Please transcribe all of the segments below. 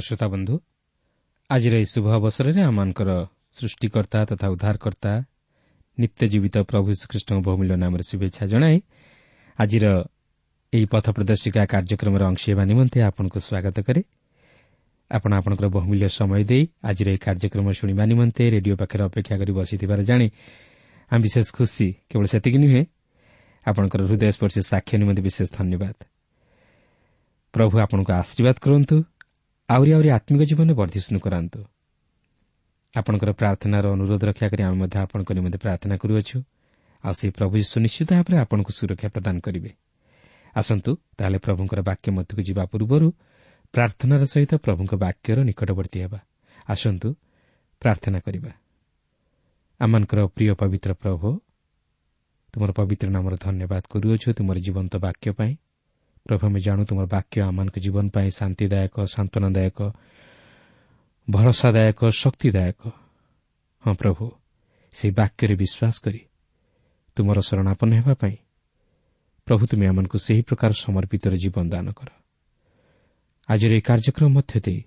ପ୍ରିୟ ଶ୍ରୋତା ବନ୍ଧୁ ଆଜିର ଏହି ଶୁଭ ଅବସରରେ ଆମମାନଙ୍କର ସୃଷ୍ଟିକର୍ତ୍ତା ତଥା ଉଦ୍ଧାରକର୍ତ୍ତା ନିତ୍ୟ ଜୀବିତ ପ୍ରଭୁ ଶ୍ରୀକୃଷ୍ଣଙ୍କ ବହୁମୂଲ୍ୟ ନାମରେ ଶୁଭେଚ୍ଛା ଜଣାଇ ଆଜିର ଏହି ପଥ ପ୍ରଦର୍ଶିକା କାର୍ଯ୍ୟକ୍ରମରେ ଅଂଶ ହେବା ନିମନ୍ତେ ଆପଣଙ୍କୁ ସ୍ୱାଗତ କରେ ଆପଣ ଆପଣଙ୍କର ବହୁମୂଲ୍ୟ ସମୟ ଦେଇ ଆଜିର ଏହି କାର୍ଯ୍ୟକ୍ରମ ଶୁଣିବା ନିମନ୍ତେ ରେଡିଓ ପାଖରେ ଅପେକ୍ଷା କରି ବସିଥିବାର ଜାଣି ଆମେ ବିଶେଷ ଖୁସି କେବଳ ସେତିକି ନୁହେଁ ଆପଣଙ୍କର ହୃଦୟସ୍ପର୍ଶୀ ସାକ୍ଷ୍ୟ ନିମନ୍ତେ ବିଶେଷ ଧନ୍ୟବାଦ ପ୍ରଭୁ ଆପଣଙ୍କୁ ଆଶୀର୍ବାଦ କରନ୍ତୁ ଆହୁରି ଆହୁରି ଆତ୍ମିକ ଜୀବନରେ ବର୍ଦ୍ଧିଷ୍ଣୁ କରାନ୍ତୁ। ଆପଣଙ୍କର ପ୍ରାର୍ଥନାର ଅନୁରୋଧ ରକ୍ଷା କରି ଆମେ ମଧ୍ୟ ଆପଣଙ୍କ ନିମନ୍ତେ ପ୍ରାର୍ଥନା କରୁଅଛୁ। ଆଉ ସେହି ପ୍ରଭୁ ଯୀଶୁ ନିଶ୍ଚିତ ଭାବରେ ଆପଣଙ୍କୁ ସୁରକ୍ଷା ପ୍ରଦାନ କରିବେ। ଆସନ୍ତୁ ତାହେଲେ ପ୍ରଭୁଙ୍କର ବାକ୍ୟ ମଧ୍ୟକୁ ଯିବା ପୂର୍ବରୁ ପ୍ରାର୍ଥନାର ସହିତ ପ୍ରଭୁଙ୍କ ବାକ୍ୟର ନିକଟବର୍ତ୍ତୀ ହେବା। ଆସନ୍ତୁ ପ୍ରାର୍ଥନା କରିବା। ଆମମାନଙ୍କର ପ୍ରିୟ ପବିତ୍ର ପ୍ରଭୁ ତୁମର ପବିତ୍ର ନାମର ଧନ୍ୟବାଦ କରୁଅଛୁ ତୁମର ଜୀବନ୍ତ ବାକ୍ୟ ପାଇଁ। ପ୍ରଭୁ ଆମେ ଜାଣୁ ତୁମର ବାକ୍ୟ ଆମମାନଙ୍କ ଜୀବନ ପାଇଁ ଶାନ୍ତିଦାୟକ ସାନ୍ତ୍ୱନାଦାୟକ ଭରସାଦାୟକ ଶକ୍ତିଦାୟକ। ହଁ ପ୍ରଭୁ ସେହି ବାକ୍ୟରେ ବିଶ୍ୱାସ କରି ତୁମର ଶରଣାପନ୍ନ ହେବା ପାଇଁ ପ୍ରଭୁ ତୁମେ ଆମମାନଙ୍କୁ ସେହି ପ୍ରକାର ସମର୍ପିତର ଜୀବନ ଦାନ କର। ଆଜିର ଏହି କାର୍ଯ୍ୟକ୍ରମ ମଧ୍ୟ ଦେଇ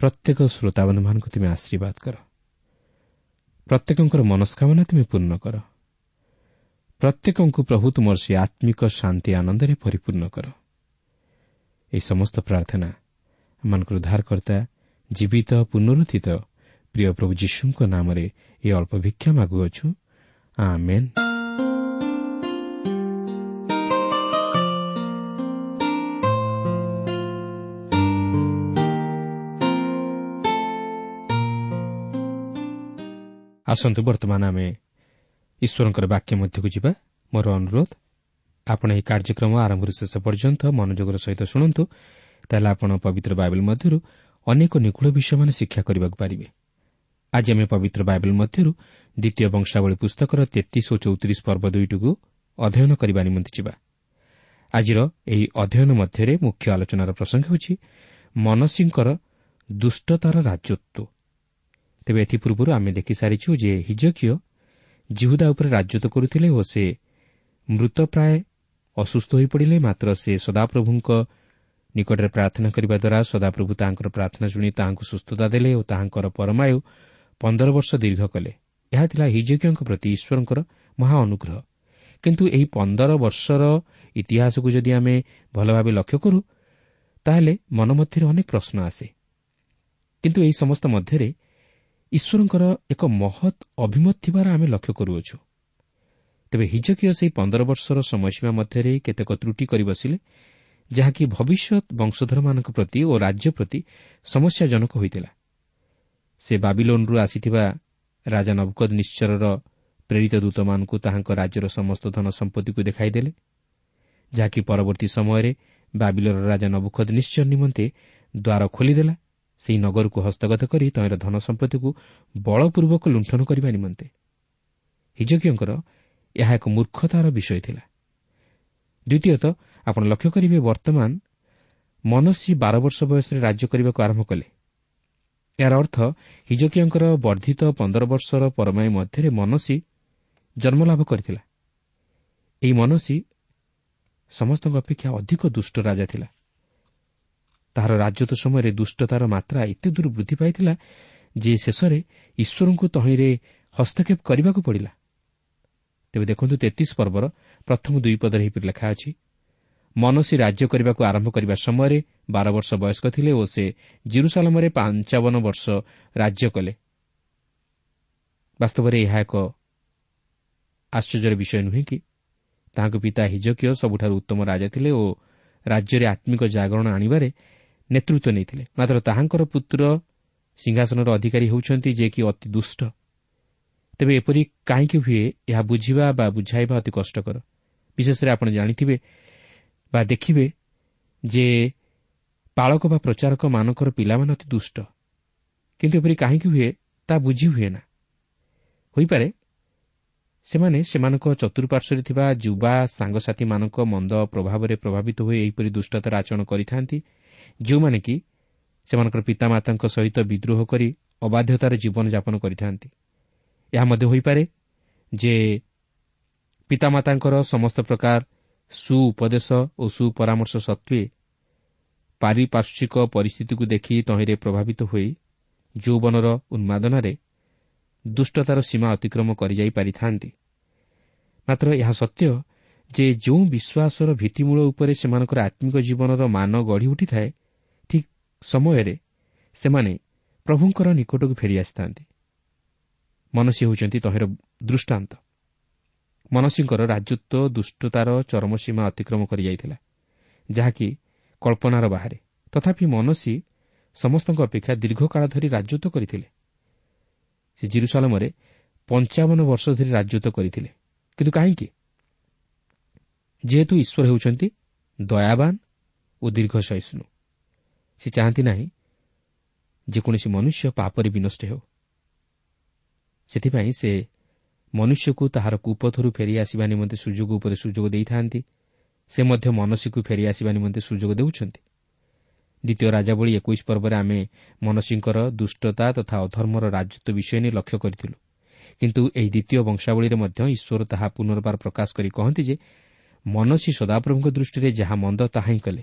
ପ୍ରତ୍ୟେକ ଶ୍ରୋତାବନ୍ଧୁମାନଙ୍କୁ ତୁମେ ଆଶୀର୍ବାଦ କର। ପ୍ରତ୍ୟେକଙ୍କର ମନସ୍କାମନା ତୁମେ ପୂର୍ଣ୍ଣ କର। ପ୍ରତ୍ୟେକଙ୍କୁ ପ୍ରଭୁ ତୁମର ସେ ଆତ୍ମିକ ଶାନ୍ତି ଆନନ୍ଦରେ ପରିପୂର୍ଣ୍ଣ କର। ଏହି ସମସ୍ତ ପ୍ରାର୍ଥନା ଆମମାନଙ୍କର ଉଦ୍ଧାରକର୍ତ୍ତା ଜୀବିତ ପୁନରୁତ୍ଥିତ ପ୍ରିୟ ପ୍ରଭୁ ଯୀଶୁଙ୍କ ନାମରେ ଏହି ଅଳ୍ପ ଭିକ୍ଷା ମାଗୁଅଛୁ। ଆମେନ୍। ଆସନ୍ତୁ ବର୍ତ୍ତମାନ ଆମେ ଈଶ୍ୱରଙ୍କର ବାକ୍ୟ ମଧ୍ୟକୁ ଯିବା ମୋର ଅନୁରୋଧ। ଆପଣ ଏହି କାର୍ଯ୍ୟକ୍ରମ ଆରମ୍ଭରୁ ଶେଷ ପର୍ଯ୍ୟନ୍ତ ମନୋଯୋଗର ସହିତ ଶୁଣନ୍ତୁ ତାହେଲେ ଆପଣ ପବିତ୍ର ବାଇବେଲ ମଧ୍ୟରୁ ଅନେକ ନିଗୁଢ଼ ବିଷୟମାନ ଶିକ୍ଷା କରିବାକୁ ପାରିବେ। ଆଜି ଆମେ ପବିତ୍ର ବାଇବେଲ ମଧ୍ୟରୁ ଦ୍ୱିତୀୟ ବଂଶାବଳୀ ପୁସ୍ତକର ତେତିଶ ଓ ଚଉତିରିଶ ପର୍ବ ଦୁଇଟିକୁ ଅଧ୍ୟୟନ କରିବା ନିମନ୍ତେ ଯିବା। ଆଜିର ଏହି ଅଧ୍ୟୟନ ମଧ୍ୟରେ ମୁଖ୍ୟ ଆଲୋଚନାର ପ୍ରସଙ୍ଗ ହେଉଛି ମନସୀଙ୍କର ଦୁଷ୍ଟତାର ରାଜତ୍ୱ। ତେବେ ଏଥିପୂର୍ବରୁ ଆମେ ଦେଖିସାରିଛୁ ଯେ ହିଜକିୟ ଜିହୁଦା ଉପରେ ରାଜତ୍ୱ କରୁଥିଲେ ଓ ସେ ମୃତପ୍ରାୟ ଅସୁସ୍ଥ ହୋଇପଡ଼ିଲେ। ମାତ୍ର ସେ ସଦାପ୍ରଭୁଙ୍କ ନିକଟରେ ପ୍ରାର୍ଥନା କରିବା ଦ୍ୱାରା ସଦାପ୍ରଭୁ ତାଙ୍କର ପ୍ରାର୍ଥନା ଶୁଣି ତାହାଙ୍କୁ ସୁସ୍ଥତା ଦେଲେ ଓ ତାହାଙ୍କର ପରମାୟୁ ପନ୍ଦର ବର୍ଷ ଦୀର୍ଘ କଲେ। ଏହା ଥିଲା ହିଜକିୟଙ୍କ ପ୍ରତି ଈଶ୍ୱରଙ୍କର ମହା ଅନୁଗ୍ରହ। କିନ୍ତୁ ଏହି ପନ୍ଦର ବର୍ଷର ଇତିହାସକୁ ଯଦି ଆମେ ଭଲ ଭାବେ ଲକ୍ଷ୍ୟ କରୁ ତାହେଲେ ମନ ମଧ୍ୟରେ ଅନେକ ପ୍ରଶ୍ନ ଆସେ। କିନ୍ତୁ ଏହି ସମସ୍ତ ମଧ୍ୟରେ ଈଶ୍ୱରଙ୍କର ଏକ ମହତ୍ ଅଭିମତ ଥିବାର ଆମେ ଲକ୍ଷ୍ୟ କରୁଅଛୁ। ତେବେ ହିଜକୀୟ ସେହି ପନ୍ଦର ବର୍ଷର ସମୟସୀମା ମଧ୍ୟରେ କେତେକ ତ୍ରୁଟି କରି ବସିଲେ ଯାହାକି ଭବିଷ୍ୟତ ବଂଶଧରମାନଙ୍କ ପ୍ରତି ଓ ରାଜ୍ୟ ପ୍ରତି ସମସ୍ୟାଜନକ ହୋଇଥିଲା। ସେ ବାବିଲୋନ୍ରୁ ଆସିଥିବା ରାଜା ନବକଦ ନିଶ୍ଚରର ପ୍ରେରିତ ଦୂତମାନଙ୍କୁ ତାହାଙ୍କ ରାଜ୍ୟର ସମସ୍ତ ଧନ ସମ୍ପତ୍ତିକୁ ଦେଖାଇଦେଲେ ଯାହାକି ପରବର୍ତ୍ତୀ ସମୟରେ ବାବିଲର ରାଜା ନବୁଖଦ ନିଶ୍ଚୟ ନିମନ୍ତେ ଦ୍ୱାର ଖୋଲିଦେଲା ସେହି ନଗରକୁ ହସ୍ତଗତ କରି ତହିଁର ଧନ ସମ୍ପତ୍ତିକୁ ବଳପୂର୍ବକ ଲୁଣ୍ଠନ କରିବା ନିମନ୍ତେ। ହିଜକୀୟଙ୍କର ଏହା ଏକ ମୂର୍ଖତାର ବିଷୟ ଥିଲା। ଦ୍ୱିତୀୟତଃ ଆପଣ ଲକ୍ଷ୍ୟ କରିବେ ବର୍ତ୍ତମାନ ମନସୀ ବାର ବର୍ଷ ବୟସରେ ରାଜ୍ୟ କରିବାକୁ ଆରମ୍ଭ କଲେ। ଏହାର ଅର୍ଥ ହିଜକୀୟଙ୍କର ବର୍ଦ୍ଧିତ ପନ୍ଦର ବର୍ଷର ପରମାଇ ମଧ୍ୟରେ ମନସୀ ଜନ୍ମଲାଭ କରିଥିଲା। ଏହି ମନସୀ ସମସ୍ତଙ୍କ ଅପେକ୍ଷା ଅଧିକ ଦୁଷ୍ଟ ରାଜା ଥିଲା। ତାହାର ରାଜତ୍ୱ ସମୟରେ ଦୁଷ୍ଟତାର ମାତ୍ରା ଏତେ ଦୂର ବୃଦ୍ଧି ପାଇଥିଲା ଯେ ଶେଷରେ ଈଶ୍ୱରଙ୍କୁ ତହିଁରେ ହସ୍ତକ୍ଷେପ କରିବାକୁ ପଡ଼ିଲା। ତେବେ ଦେଖନ୍ତୁ ତେତିଶ ପର୍ବର ପ୍ରଥମ ଦୁଇ ପଦରେ ଏହିପରି ଲେଖା ଅଛି ମନସୀ ରାଜ୍ୟ କରିବାକୁ ଆରମ୍ଭ କରିବା ସମୟରେ ବାର ବର୍ଷ ବୟସ୍କ ଥିଲେ ଓ ସେ ଜିରୁସାଲାମରେ ପାଞ୍ଚବନ ବର୍ଷ ରାଜ୍ୟ କଲେ। ବାସ୍ତବରେ ଏହା ଏକ ଆଶ୍ଚର୍ଯ୍ୟର ବିଷୟ ନୁହେଁ କି? ତାହାଙ୍କ ପିତା ହିଜକୀୟ ସବୁଠାରୁ ଉତ୍ତମ ରାଜା ଥିଲେ ଓ ରାଜ୍ୟରେ ଆତ୍ମିକ ଜାଗରଣ ଆଣିବାରେ ନେତୃତ୍ୱ ନେଇଥିଲେ। ମାତ୍ର ତାହାଙ୍କର ପୁତ୍ର ସିଂହାସନର ଅଧିକାରୀ ହେଉଛନ୍ତି ଯେ କି ଅତି ଦୁଷ୍ଟ। ତେବେ ଏପରି କାହିଁକି ହୁଏ ଏହା ବୁଝିବା ବା ବୁଝାଇବା ଅତି କଷ୍ଟକର। ବିଶେଷରେ ଆପଣ ଜାଣିଥିବେ ବା ଦେଖିବେ ଯେ ପାଳକ ବା ପ୍ରଚାରକମାନଙ୍କର ପିଲାମାନେ ଅତି ଦୁଷ୍ଟ। କିନ୍ତୁ ଏପରି କାହିଁକି ହୁଏ ତାହା ବୁଝି ହୁଏ ନା ହୋଇପାରେ ସେମାନେ ସେମାନଙ୍କ ଚତୁଃପାର୍ଶ୍ୱରେ ଥିବା ଯୁବା ସାଙ୍ଗସାଥିମାନଙ୍କ ମନ୍ଦ ପ୍ରଭାବରେ ପ୍ରଭାବିତ ହୋଇ ଏହିପରି ଦୁଷ୍ଟତାର ଆଚରଣ କରିଥାନ୍ତି ଯେଉଁମାନେ କି ସେମାନଙ୍କର ପିତାମାତାଙ୍କ ସହିତ ବିଦ୍ରୋହ କରି ଅବାଧ୍ୟତାର ଜୀବନଯାପନ କରିଥାନ୍ତି। ଏହା ମଧ୍ୟ ହୋଇପାରେ ଯେ ପିତାମାତାଙ୍କର ସମସ୍ତ ପ୍ରକାର ସୁଉପଦେଶ ଓ ସୁପରାମର୍ଶ ସତ୍ତ୍ୱେ ପାରିପାର୍ଶ୍ୱିକ ପରିସ୍ଥିତିକୁ ଦେଖି ତହିଁରେ ପ୍ରଭାବିତ ହୋଇ ଯୌବନର ଉନ୍ମାଦନାରେ ଦୁଷ୍ଟତାର ସୀମା ଅତିକ୍ରମ କରିଯାଇ ପାରିଥାନ୍ତି। ମାତ୍ର ଏହା ସତ୍ୟ ଯେ ଯେଉଁ ବିଶ୍ୱାସର ଭିତ୍ତିମୂଳ ଉପରେ ସେମାନଙ୍କର ଆତ୍ମିକ ଜୀବନର ମାନ ଗଢ଼ି ଉଠିଥାଏ ସମୟରେ ସେମାନେ ପ୍ରଭୁଙ୍କର ନିକଟକୁ ଫେରିଆସିଥାନ୍ତି ମନସୀ ହେଉଛନ୍ତି ତହିଁର ଦୃଷ୍ଟାନ୍ତ। ମନସୀଙ୍କର ରାଜତ୍ୱ ଦୁଷ୍ଟତାର ଚରମସୀମା ଅତିକ୍ରମ କରିଯାଇଥିଲା ଯାହାକି କଳ୍ପନାର ବାହାରେ। ତଥାପି ମନସୀ ସମସ୍ତଙ୍କ ଅପେକ୍ଷା ଦୀର୍ଘକାଳ ଧରି ରାଜତ୍ୱ କରିଥିଲେ। ସେ ଜିରୁସାଲମରେ ପଞ୍ଚାବନ ବର୍ଷ ଧରି ରାଜତ୍ୱ କରିଥିଲେ। କିନ୍ତୁ କାହିଁକି? ଯେହେତୁ ଈଶ୍ୱର ହେଉଛନ୍ତି ଦୟାବାନ ଓ ଦୀର୍ଘ ସହିଷ୍ଣୁ। ସେ ଚାହାନ୍ତି ନାହିଁ ଯେକୌଣସି ମନୁଷ୍ୟ ପାପରେ ବିନଷ୍ଟ ହେଉ। ସେଥିପାଇଁ ସେ ମନୁଷ୍ୟକୁ ତାହାର କୁପଥରୁ ଫେରିଆସିବା ନିମନ୍ତେ ସୁଯୋଗ ଉପରେ ସୁଯୋଗ ଦେଇଥାନ୍ତି। ସେ ମଧ୍ୟ ମନସୀକୁ ଫେରିଆସିବା ନିମନ୍ତେ ସୁଯୋଗ ଦେଉଛନ୍ତି। ଦ୍ୱିତୀୟ ରାଜାବଳୀ ଏକୋଇଶ ପର୍ବରେ ଆମେ ମନସୀଙ୍କର ଦୁଷ୍ଟତା ତଥା ଅଧର୍ମର ରାଜତ୍ୱ ବିଷୟ ନେଇ ଲକ୍ଷ୍ୟ କରିଥିଲୁ। କିନ୍ତୁ ଏହି ଦ୍ୱିତୀୟ ବଂଶାବଳୀରେ ମଧ୍ୟ ଈଶ୍ୱର ତାହା ପୁନର୍ବାର ପ୍ରକାଶ କରି କହନ୍ତି ଯେ ମନସୀ ସଦାପ୍ରଭୁଙ୍କ ଦୃଷ୍ଟିରେ ଯାହା ମନ୍ଦ ତାହା ହିଁ କଲେ।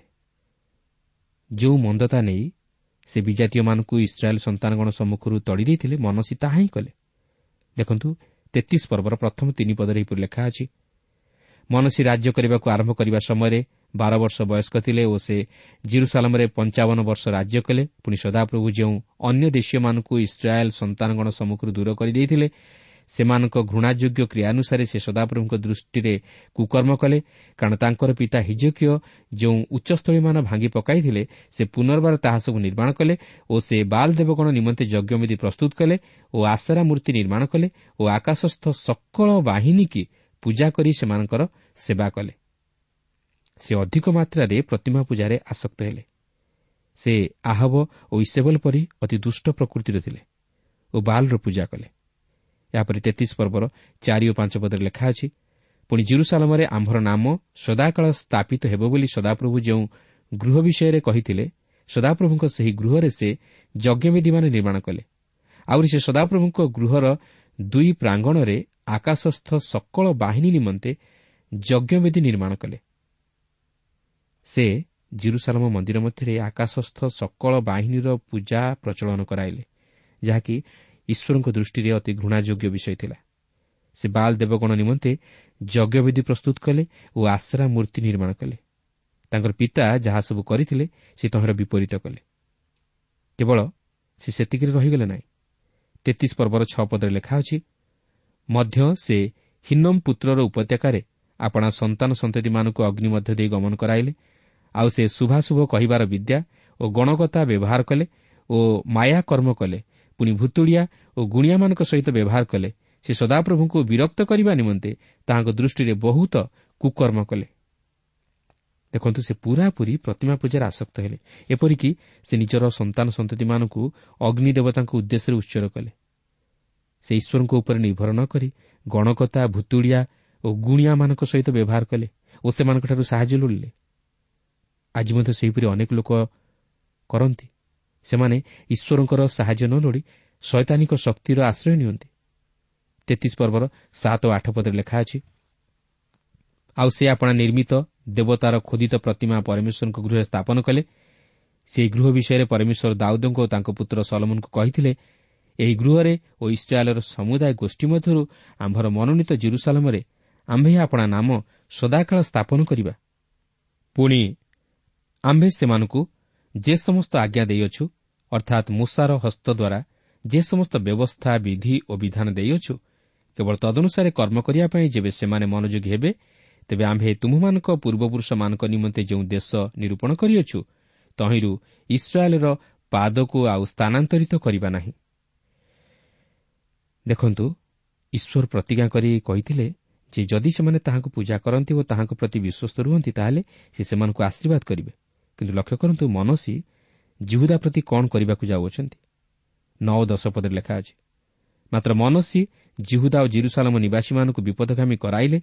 ଯେଉଁ ମନ୍ଦତା ନେଇ ସେ ବିଜାତୀୟମାନଙ୍କୁ ଇସ୍ରାଏଲ୍ ସନ୍ତାନଗଣ ସମ୍ମୁଖରୁ ତଡ଼ି ଦେଇଥିଲେ ମନସୀ ତାହା ହିଁ କଲେ। ଦେଖନ୍ତୁ ତେତିଶ ପର୍ବର ପ୍ରଥମ ତିନି ପଦରେ ଏହିପରି ଲେଖା ଅଛି ମନସୀ ରାଜ୍ୟ କରିବାକୁ ଆରମ୍ଭ କରିବା ସମୟରେ ବାର ବର୍ଷ ବୟସ୍କ ଥିଲେ ଓ ସେ ଜିରୁସାଲାମରେ ପଞ୍ଚାବନ ବର୍ଷ ରାଜ୍ୟ କଲେ। ପୁଣି ସଦାପ୍ରଭୁ ଯେଉଁ ଅନ୍ୟ ଦେଶୀୟମାନଙ୍କୁ ଇସ୍ରାଏଲ୍ ସନ୍ତାନଗଣ ସମ୍ମୁଖରୁ ଦୂର କରିଦେଇଥିଲେ ସେମାନଙ୍କ ଘୃଣାଯୋଗ୍ୟ କ୍ରିୟାନୁସାରେ ସେ ସଦାପ୍ରଭୁଙ୍କ ଦୃଷ୍ଟିରେ କୁକର୍ମ କଲେ କାରଣ ତାଙ୍କର ପିତା ହିଜକୀୟ ଯେଉଁ ଉଚ୍ଚସ୍ଥଳୀମାନ ଭାଙ୍ଗି ପକାଇଥିଲେ ସେ ପୁନର୍ବାର ତାହା ସବୁ ନିର୍ମାଣ କଲେ ଓ ସେ ବାଲ ଦେବଗଣ ନିମନ୍ତେ ଯଜ୍ଞବିଧି ପ୍ରସ୍ତୁତ କଲେ ଓ ଆଶାରା ମୂର୍ତ୍ତି ନିର୍ମାଣ କଲେ ଓ ଆକାଶସ୍ଥ ସକଳ ବାହିନୀକି ପୂଜା କରି ସେମାନଙ୍କର ସେବା କଲେ। ସେ ଅଧିକ ମାତ୍ରାରେ ପ୍ରତିମା ପୂଜାରେ ଆସକ୍ତ ହେଲେ। ସେ ଆହବ ଓ ଇସେବଲ ପରି ଅତି ଦୁଷ୍ଟ ପ୍ରକୃତିର ଥିଲେ ଓ ବାଲର ପୂଜା କଲେ। ଏହାପରେ ତେତିଶ ପର୍ବର ଚାରି ଓ ପାଞ୍ଚ ପଦରେ ଲେଖା ଅଛି ପୁଣି ଜିରୁସାଲମରେ ଆମ୍ଭର ନାମ ସଦାକାଳ ସ୍ଥାପିତ ହେବ ବୋଲି ସଦାପ୍ରଭୁ ଯେଉଁ ଗୃହ ବିଷୟରେ କହିଥିଲେ ସଦାପ୍ରଭୁଙ୍କ ସେହି ଗୃହରେ ସେ ଯଜ୍ଞବିଧିମାନ ନିର୍ମାଣ କଲେ। ଆହୁରି ସେ ସଦାପ୍ରଭୁଙ୍କ ଗୃହର ଦୁଇ ପ୍ରାଙ୍ଗଣରେ ଆକାଶସ୍ଥ ସକଳ ବାହିନୀ ନିମନ୍ତେ ଯଜ୍ଞବିଧି ନିର୍ମାଣ କଲେ। ସେ ଜିରୁସାଲମ ମନ୍ଦିର ମଧ୍ୟରେ ଆକାଶସ୍ଥ ସକଳ ବାହିନୀର ପୂଜା ପ୍ରଚଳନ କରାଇଲେ ଯାହାକି ଈଶ୍ୱରଙ୍କ ଦୃଷ୍ଟିରେ ଅତି ଘୃଣାଯୋଗ୍ୟ ବିଷୟ ଥିଲା। ସେ ବାଲ୍ ଦେବଗଣ ନିମନ୍ତେ ଯଜ୍ଞବିଧି ପ୍ରସ୍ତୁତ କଲେ ଓ ଆଶ୍ରା ମୂର୍ତ୍ତି ନିର୍ମାଣ କଲେ। ତାଙ୍କର ପିତା ଯାହା ସବୁ କରିଥିଲେ ସେ ତହିଁର ବିପରୀତ କଲେ। କେବଳ ସେ ସେତିକିରେ ରହିଗଲେ ନାହିଁ। ତେତିଶ ପର୍ବର ଛଅ ପଦରେ ଲେଖା ଅଛି ମଧ୍ୟ ସେ ହିନମ୍ ପୁତ୍ରର ଉପତ୍ୟକାରେ ଆପଣା ସନ୍ତାନ ସନ୍ତତିମାନଙ୍କୁ ଅଗ୍ନି ମଧ୍ୟ ଦେଇ ଗମନ କରାଇଲେ। ଆଉ ସେ ଶୁଭାଶୁଭ କହିବାର ବିଦ୍ୟା ଓ ଗଣକତା ବ୍ୟବହାର କଲେ ଓ ମାୟା କର୍ମ କଲେ ପୁଣି ଭୁତୁଳିଆ ଓ ଗୁଣିଆମାନଙ୍କ ସହିତ ବ୍ୟବହାର କଲେ। ସେ ସଦାପ୍ରଭୁଙ୍କୁ ବିରକ୍ତ କରିବା ନିମନ୍ତେ ତାହାଙ୍କ ଦୃଷ୍ଟିରେ ବହୁତ କୁକର୍ମ କଲେ। ଦେଖନ୍ତୁ ସେ ପୁରାପୁରି ପ୍ରତିମା ପୂଜାରେ ଆସକ୍ତ ହେଲେ। ଏପରିକି ସେ ନିଜର ସନ୍ତାନ ସନ୍ତତିମାନଙ୍କୁ ଅଗ୍ନି ଦେବତାଙ୍କ ଉଦ୍ଦେଶ୍ୟରେ ଉତ୍ସର୍ଗ କଲେ। ସେ ଈଶ୍ୱରଙ୍କ ଉପରେ ନିର୍ଭର ନ କରି ଗଣକତା ଭୁତୁଡ଼ିଆ ଓ ଗୁଣିଆମାନଙ୍କ ସହିତ ବ୍ୟବହାର କଲେ ଓ ସେମାନଙ୍କଠାରୁ ସାହାଯ୍ୟ ଲୋଡ଼ିଲେ। ଆଜି ମଧ୍ୟ ସେହିପରି ଅନେକ ଲୋକ କରନ୍ତି। ସେମାନେ ଈଶ୍ୱରଙ୍କର ସାହାଯ୍ୟ ନ ଲୋଡ଼ି ଶୈତାନିକ ଶକ୍ତିର ଆଶ୍ରୟ ନିଅନ୍ତି। ତେତିଶ ପର୍ବର ସାତ ଓ ଆଠ ପଦରେ ଲେଖା ଅଛି ଆଉ ସେ ଆପଣା ନିର୍ମିତ ଦେବତାର ଖୋଦିତ ପ୍ରତିମା ପରମେଶ୍ୱରଙ୍କ ଗୃହରେ ସ୍ଥାପନ କଲେ। ସେହି ଗୃହ ବିଷୟରେ ପରମେଶ୍ୱର ଦାଉଦଙ୍କ ଓ ତାଙ୍କ ପୁତ୍ର ସଲମନଙ୍କୁ କହିଥିଲେ ଏହି ଗୃହରେ ଓ ଇସ୍ରାଏଲ୍ର ସମୁଦାୟ ଗୋଷ୍ଠୀ ମଧ୍ୟରୁ ଆମ୍ଭର ମନୋନୀତ ଜିରୁସାଲମରେ ଆମ୍ଭେ ଆପଣା ନାମ ସଦାକାଳ ସ୍ଥାପନ କରିବା। ପୁଣି ଆମ୍ଭେ ସେମାନଙ୍କୁ ଯେ ସମସ୍ତ ଆଜ୍ଞା ଦେଇଅଛୁ ଅର୍ଥାତ୍ ମୂଷାର ହସ୍ତ ଦ୍ୱାରା ଯେ ସମସ୍ତ ବ୍ୟବସ୍ଥା ବିଧି ଓ ବିଧାନ ଦେଇଅଛୁ କେବଳ ତଦନୁସାରେ କର୍ମ କରିବା ପାଇଁ ଯେବେ ସେମାନେ ମନୋଯୋଗୀ ହେବେ ତେବେ ଆମ୍ଭେ ତୁମମାନଙ୍କ ପୂର୍ବପୁରୁଷମାନଙ୍କ ନିମନ୍ତେ ଯେଉଁ ଦେଶ ନିରୂପଣ କରିଅଛୁ ତହିଁରୁ ଇସ୍ରାଏଲ୍ର ପାଦକୁ ଆଉ ସ୍ଥାନାନ୍ତରିତ କରିବା ନାହିଁ। ଦେଖନ୍ତୁ ଈଶ୍ୱର ପ୍ରତିଜ୍ଞା କରି କହିଥିଲେ ଯେ ଯଦି ସେମାନେ ତାହାଙ୍କୁ ପୂଜା କରନ୍ତି ଓ ତାହାଙ୍କ ପ୍ରତି ବିଶ୍ୱସ୍ତ ରୁହନ୍ତି ତାହେଲେ ସେ ସେମାନଙ୍କୁ ଆଶୀର୍ବାଦ କରିବେ। କିନ୍ତୁ ଲକ୍ଷ୍ୟ କରନ୍ତୁ ମନସୀ ଜିହୁଦା ପ୍ରତି କ'ଣ କରିବାକୁ ଯାଉଅଛନ୍ତି? ନଅ ଦଶ ପଦରେ ଲେଖା ଅଛି ମାତ୍ର ମନସୀ ଜିହୁଦା ଓ ଜିରୁସାଲମ ନିବାସୀମାନଙ୍କୁ ବିପଦଗାମୀ କରାଇଲେ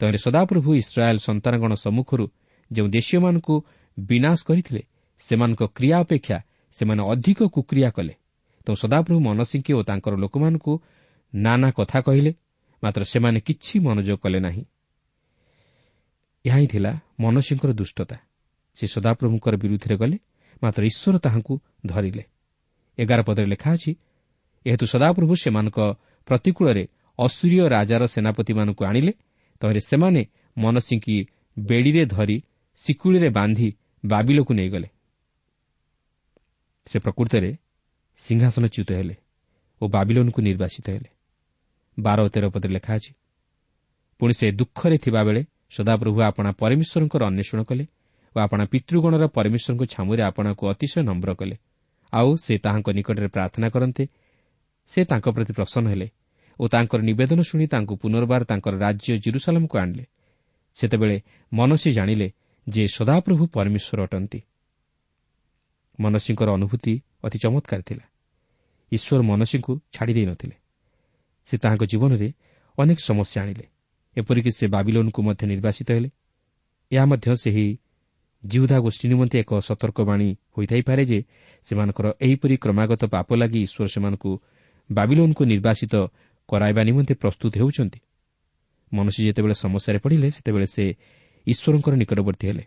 ତହିଁରେ ସଦାପ୍ରଭୁ ଇସ୍ରାଏଲ୍ ସନ୍ତାନଗଣ ସମ୍ମୁଖରୁ ଯେଉଁ ଦେଶୀୟମାନଙ୍କୁ ବିନାଶ କରିଥିଲେ ସେମାନଙ୍କ କ୍ରିୟା ଅପେକ୍ଷା ସେମାନେ ଅଧିକ କୁକ୍ରିୟା କଲେ। ତେଣୁ ସଦାପ୍ରଭୁ ମନସିଂଙ୍କି ଓ ତାଙ୍କର ଲୋକମାନଙ୍କୁ ନାନା କଥା କହିଲେ ମାତ୍ର ସେମାନେ କିଛି ମନୋଯୋଗ କଲେ ନାହିଁ। ଏହା ହିଁ ଥିଲା ମନସିଂଙ୍କର ଦୁଷ୍ଟତା। ସେ ସଦାପ୍ରଭୁଙ୍କର ବିରୁଦ୍ଧରେ ଗଲେ ମାତ୍ର ଈଶ୍ୱର ତାହାଙ୍କୁ ଧରିଲେ। ଏଗାର ପଦରେ ଲେଖା ଅଛି ଏହେତୁ ସଦାପ୍ରଭୁ ସେମାନଙ୍କ ପ୍ରତିକୂଳରେ ଅସୁରୀୟ ରାଜାର ସେନାପତିମାନଙ୍କୁ ଆଣିଲେ ତହିଁରେ ସେମାନେ ମନସିଂକି ବେଡ଼ିରେ ଧରି ଶିକୁଳିରେ ବାନ୍ଧି ବାବିଲକୁ ନେଇଗଲେ। ସେ ପ୍ରକୃତରେ ସିଂହାସନଚ୍ୟୁତ ହେଲେ ଓ ବାବିଲୋନକୁ ନିର୍ବାସିତ ହେଲେ। ବାର ତେର ପଦରେ ଲେଖା ଅଛି ପୁଣି ସେ ଦୁଃଖରେ ଥିବାବେଳେ ସଦାପ୍ରଭୁ ଆପଣା ପରମେଶ୍ୱରଙ୍କର ଅନ୍ୱେଷଣ କଲେ ଓ ଆପଣା ପିତୃଗଣର ପରମେଶ୍ୱରଙ୍କ ଛାମୁରେ ଆପଣାକୁ ଅତିଶୟ ନମ୍ର କଲେ। ଆଉ ସେ ତାହାଙ୍କ ନିକଟରେ ପ୍ରାର୍ଥନା କରନ୍ତେ ସେ ତାଙ୍କ ପ୍ରତି ପ୍ରସନ୍ନ ହେଲେ ଓ ତାଙ୍କର ନିବେଦନ ଶୁଣି ତାଙ୍କୁ ପୁନର୍ବାର ତାଙ୍କର ରାଜ୍ୟ ଜିରୁସାଲାମକୁ ଆଣିଲେ। ସେତେବେଳେ ମନସୀ ଜାଣିଲେ ଯେ ସଦାପ୍ରଭୁ ପରମେଶ୍ୱର ଅଟନ୍ତି। ମନସୀଙ୍କର ଅନୁଭୂତି ଅତି ଚମତ୍କାର ଥିଲା। ଈଶ୍ୱର ମନସୀଙ୍କୁ ଛାଡ଼ି ଦେଇନଥିଲେ ସେ ତାହାଙ୍କ ଜୀବନରେ ଅନେକ ସମସ୍ୟା ଆଣିଲେ। ଏପରିକି ସେ ବାବିଲୋନକୁ ମଧ୍ୟ ନିର୍ବାସିତ ହେଲେ। ଏହା ମଧ୍ୟ ସେହି ଜିହୁଦା ଗୋଷ୍ଠୀ ନିମନ୍ତେ ଏକ ସତର୍କବାଣୀ ହୋଇଥାଇପାରେ ଯେ ସେମାନଙ୍କର ଏହିପରି କ୍ରମାଗତ ପାପ ଲାଗି ଈଶ୍ୱର ସେମାନଙ୍କୁ ବାବିଲୋନକୁ ନିର୍ବାସିତ କରାଇବା ନିମନ୍ତେ ପ୍ରସ୍ତୁତ ହେଉଛନ୍ତି। ମନୁଷ୍ୟ ଯେତେବେଳେ ସମସ୍ୟାରେ ପଡ଼ିଲେ ସେତେବେଳେ ସେ ଈଶ୍ୱରଙ୍କର ନିକଟବର୍ତ୍ତୀ ହେଲେ।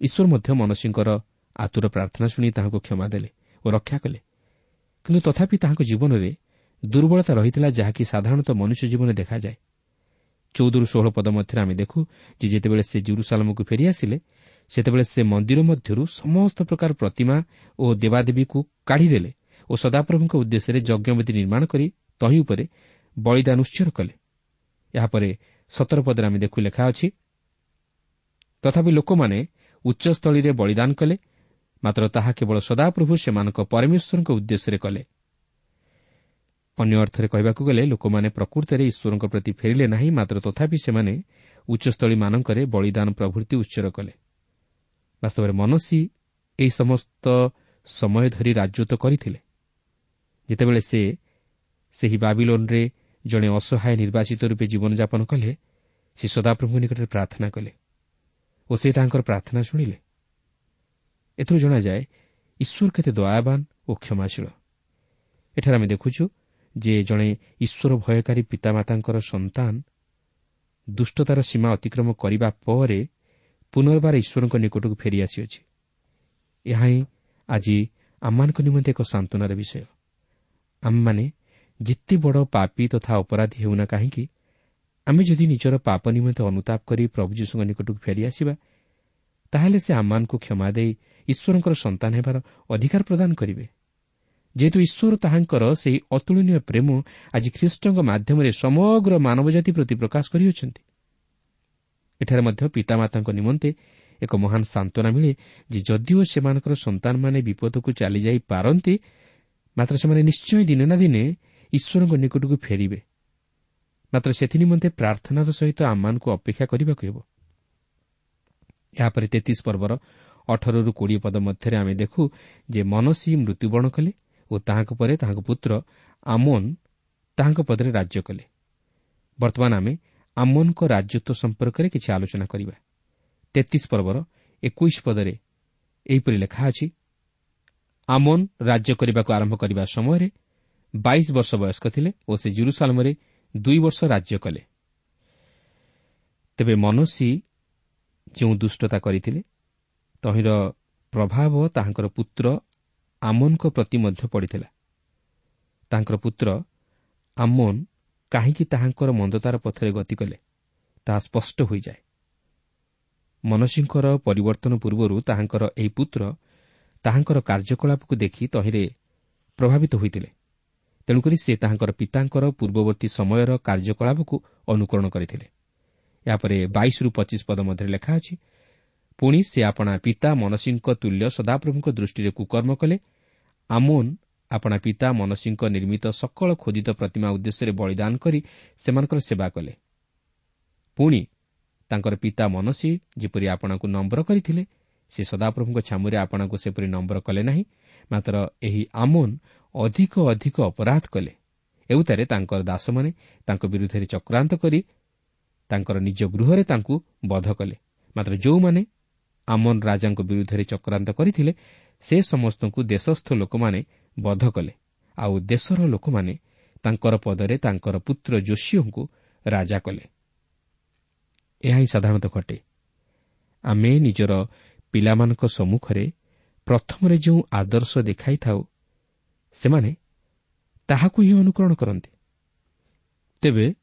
ଈଶ୍ୱର ମଧ୍ୟ ମନୁଷ୍ୟଙ୍କର ଆତୁର ପ୍ରାର୍ଥନା ଶୁଣି ତାହାଙ୍କୁ କ୍ଷମା ଦେଲେ ଓ ରକ୍ଷା କଲେ। କିନ୍ତୁ ତଥାପି ତାହାଙ୍କ ଜୀବନରେ ଦୁର୍ବଳତା ରହିଥିଲା ଯାହାକି ସାଧାରଣତଃ ମନୁଷ୍ୟ ଜୀବନରେ ଦେଖାଯାଏ। ଚଉଦରୁ ଷୋହଳ ପଦ ମଧ୍ୟରେ ଆମେ ଦେଖୁ ଯେ ଯେତେବେଳେ ସେ ଜୁରୁସାଲମକୁ ଫେରିଆସିଲେ ସେତେବେଳେ ସେ ମନ୍ଦିର ମଧ୍ୟରୁ ସମସ୍ତ ପ୍ରକାର ପ୍ରତିମା ଓ ଦେବାଦେବୀକୁ କାଢ଼ିଦେଲେ ଓ ସଦାପ୍ରଭୁଙ୍କ ଉଦ୍ଦେଶ୍ୟରେ ଯଜ୍ଞବେଦୀ ନିର୍ମାଣ କରି ତହିଁ ଉପରେ ବଳିଦାନ ଉତ୍ସର କଲେ। ଏହାପରେ ସତର ପଦରେ ଆମେ ଦେଖୁ ଲେଖା ଅଛି ତଥାପି ଲୋକମାନେ ଉଚ୍ଚସ୍ଥଳୀରେ ବଳିଦାନ କଲେ ମାତ୍ର ତାହା କେବଳ ସଦାପ୍ରଭୁ ସେମାନଙ୍କ ପରମେଶ୍ୱରଙ୍କ ଉଦ୍ଦେଶ୍ୟରେ କଲେ। ଅନ୍ୟ ଅର୍ଥରେ କହିବାକୁ ଗଲେ ଲୋକମାନେ ପ୍ରକୃତରେ ଈଶ୍ୱରଙ୍କ ପ୍ରତି ଫେରିଲେ ନାହିଁ ମାତ୍ର ତଥାପି ସେମାନେ ଉଚ୍ଚସ୍ଥଳୀମାନଙ୍କରେ ବଳିଦାନ ପ୍ରଭୃତି ଉଚ୍ଚର କଲେ। ବାସ୍ତବରେ ମନସୀ ଏହି ସମସ୍ତ ସମୟ ଧରି ରାଜତ୍ୱ କରିଥିଲେ। ଯେତେବେଳେ ସେ ସେହି ବାବିଲୋନ୍ରେ ଜଣେ ଅସହାୟ ନିର୍ବାଚିତ ରୂପେ ଜୀବନଯାପନ କଲେ ସେ ସଦାପ୍ରଭୁଙ୍କ ନିକଟରେ ପ୍ରାର୍ଥନା କଲେ ଓ ସେ ତାଙ୍କର ପ୍ରାର୍ଥନା ଶୁଣିଲେ। ଏଥିରୁ ଜଣାଯାଏ ଈଶ୍ୱର କେତେ ଦୟାବାନ ଓ କ୍ଷମାଶୀଳ। ଏଠାରେ ଆମେ ଦେଖୁଛୁ ଯେ ଜଣେ ଈଶ୍ୱର ଭୟକାରୀ ପିତାମାତାଙ୍କର ସନ୍ତାନ ଦୁଷ୍ଟତାର ସୀମା ଅତିକ୍ରମ କରିବା ପରେ ପୁନର୍ବାର ଈଶ୍ୱରଙ୍କ ନିକଟକୁ ଫେରିଆସିଅଛି ଏହା ହିଁ ଆଜି ଆମମାନଙ୍କ ନିମନ୍ତେ ଏକ ସାନ୍ତ୍ୱନାର ବିଷୟ। ଆମମାନେ ଯେତେ ବଡ଼ ପାପି ତଥା ଅପରାଧୀ ହେଉନା କାହିଁକି ଆମେ ଯଦି ନିଜର ପାପ ନିମନ୍ତେ ଅନୁତାପ କରି ପ୍ରଭୁ ଯୀଶୁଙ୍କ ନିକଟକୁ ଫେରିଆସିବା ତାହେଲେ ସେ ଆମମାନଙ୍କୁ କ୍ଷମା ଦେଇ ଈଶ୍ୱରଙ୍କର ସନ୍ତାନ ହେବାର ଅଧିକାର ପ୍ରଦାନ କରିବେ। ଯେହେତୁ ଈଶ୍ୱର ତାହାଙ୍କର ସେହି ଅତୁଳନୀୟ ପ୍ରେମ ଆଜି ଖ୍ରୀଷ୍ଟଙ୍କ ମାଧ୍ୟମରେ ସମଗ୍ର ମାନବ ଜାତି ପ୍ରତି ପ୍ରକାଶ କରିଅଛନ୍ତି। ଏଠାରେ ମଧ୍ୟ ପିତାମାତାଙ୍କ ନିମନ୍ତେ ଏକ ମହାନ ସାନ୍ତ୍ୱନା ମିଳେ ଯେ ଯଦିଓ ସେମାନଙ୍କର ସନ୍ତାନମାନେ ବିପଦକୁ ଚାଲିଯାଇ ପାରନ୍ତି ମାତ୍ର ସେମାନେ ନିଶ୍ଚୟ ଦିନେ ନା ଦିନେ ଈଶ୍ୱରଙ୍କ ନିକଟକୁ ଫେରିବେ। ମାତ୍ର ସେଥିନିମନ୍ତେ ପ୍ରାର୍ଥନାର ସହିତ ଆମମାନଙ୍କୁ ଅପେକ୍ଷା କରିବାକୁ ହେବ। ଏହାପରେ ତେତିଶ ପର୍ବର ଅଠରରୁ କୋଡ଼ିଏ ପଦ ମଧ୍ୟରେ ଆମେ ଦେଖୁ ଯେ ମନସୀ ମୃତ୍ୟୁବରଣ କଲେ ଓ ତାହାଙ୍କ ପରେ ତାହାଙ୍କ ପୁତ୍ର ଆମୋନ୍ ତାହାଙ୍କ ପଦରେ ରାଜ୍ୟ କଲେ। ବର୍ତ୍ତମାନ ଆମେ ଆମୋନ୍ଙ୍କ ରାଜତ୍ୱ ସମ୍ପର୍କରେ କିଛି ଆଲୋଚନା କରିବା। ତେତିଶ ପର୍ବର ଏକୋଇଶ ପଦରେ ଏହିପରି ଲେଖା ଅଛି ଆମୋନ୍ ରାଜ୍ୟ କରିବାକୁ ଆରମ୍ଭ କରିବା ସମୟରେ ବାଇଶ ବର୍ଷ ବୟସ୍କ ଥିଲେ ଓ ସେ ଜୁରୁସାଲମରେ ଦୁଇ ବର୍ଷ ରାଜ୍ୟ କଲେ। ତେବେ ମନସୀ ଯେଉଁ ଦୁଷ୍ଟତା କରିଥିଲେ ତହିଁର ପ୍ରଭାବ ତାହାଙ୍କର ପୁତ୍ର ଆମୋନ୍ଙ୍କ ପ୍ରତି ମଧ୍ୟ ପଡ଼ିଥିଲା। ତାଙ୍କର ପୁତ୍ର ଆମୋନ୍ କାହିଁକି ତାହାଙ୍କର ମନ୍ଦତାର ପଥରେ ଗତି କଲେ ତାହା ସ୍ପଷ୍ଟ ହୋଇଯାଏ। ମନସୀଙ୍କର ପରିବର୍ତ୍ତନ ପୂର୍ବରୁ ତାହାଙ୍କର ଏହି ପୁତ୍ର ତାହାଙ୍କର କାର୍ଯ୍ୟକଳାପକୁ ଦେଖି ତହିଁରେ ପ୍ରଭାବିତ ହୋଇଥିଲେ। ତେଣୁକରି ସେ ତାହାଙ୍କର ପିତାଙ୍କର ପୂର୍ବବର୍ତ୍ତୀ ସମୟର କାର୍ଯ୍ୟକଳାପକୁ ଅନୁକରଣ କରିଥିଲେ। ଏହାପରେ ବାଇଶରୁ ପଚିଶ ପଦ ମଧ୍ୟରେ ଲେଖା ଅଛି ପୁଣି ସେ ଆପଣା ପିତା ମନସୀଙ୍କ ତୁଲ୍ୟ ସଦାପ୍ରଭୁଙ୍କ ଦୃଷ୍ଟିରେ କୁକର୍ମ କଲେ ଆମୋନ୍ ଆପଣା ପିତା ମନସୀଙ୍କ ନିର୍ମିତ ସକଳ ଖୋଦିତ ପ୍ରତିମା ଉଦ୍ଦେଶ୍ୟରେ ବଳିଦାନ କରି ସେମାନଙ୍କର ସେବା କଲେ। ପୁଣି ତାଙ୍କର ପିତା ମନସୀ ଯେପରି ଆପଣଙ୍କୁ ନମ୍ବର କରିଥିଲେ ସେ ସଦାପ୍ରଭୁଙ୍କ ଛାମୁରେ ଆପଣଙ୍କୁ ସେପରି ନମ୍ବର କଲେ ନାହିଁ ମାତ୍ର ଏହି ଆମୋନ୍ ଅଧିକ ଅଧିକ ଅପରାଧ କଲେ। ଏଉତାରେ ତାଙ୍କର ଦାସମାନେ ତାଙ୍କ ବିରୁଦ୍ଧରେ ଚକ୍ରାନ୍ତ କରି ତାଙ୍କର ନିଜ ଗୃହରେ ତାଙ୍କୁ ବଧ କଲେ। ମାତ୍ର ଯେଉଁମାନେ ଆମନ୍ ରାଜାଙ୍କ ବିରୁଦ୍ଧରେ ଚକ୍ରାନ୍ତ କରିଥିଲେ ସେ ସମସ୍ତଙ୍କୁ ଦେଶସ୍ଥ ଲୋକମାନେ ବଧ କଲେ। ଆଉ ଦେଶର ଲୋକମାନେ ତାଙ୍କର ପଦରେ ତାଙ୍କର ପୁତ୍ର ଯୋଶୀଙ୍କୁ ରାଜା କଲେ। ଏହା ହିଁ ସାଧାରଣତଃ ଘଟେ। ଆମେ ନିଜର ପିଲାମାନଙ୍କ ସମ୍ମୁଖରେ ପ୍ରଥମରେ ଯେଉଁ ଆଦର୍ଶ ଦେଖାଇଥାଉ ସେମାନେ ତାହାକୁ ହିଁ ଅନୁକରଣ କରନ୍ତି। ତେବେ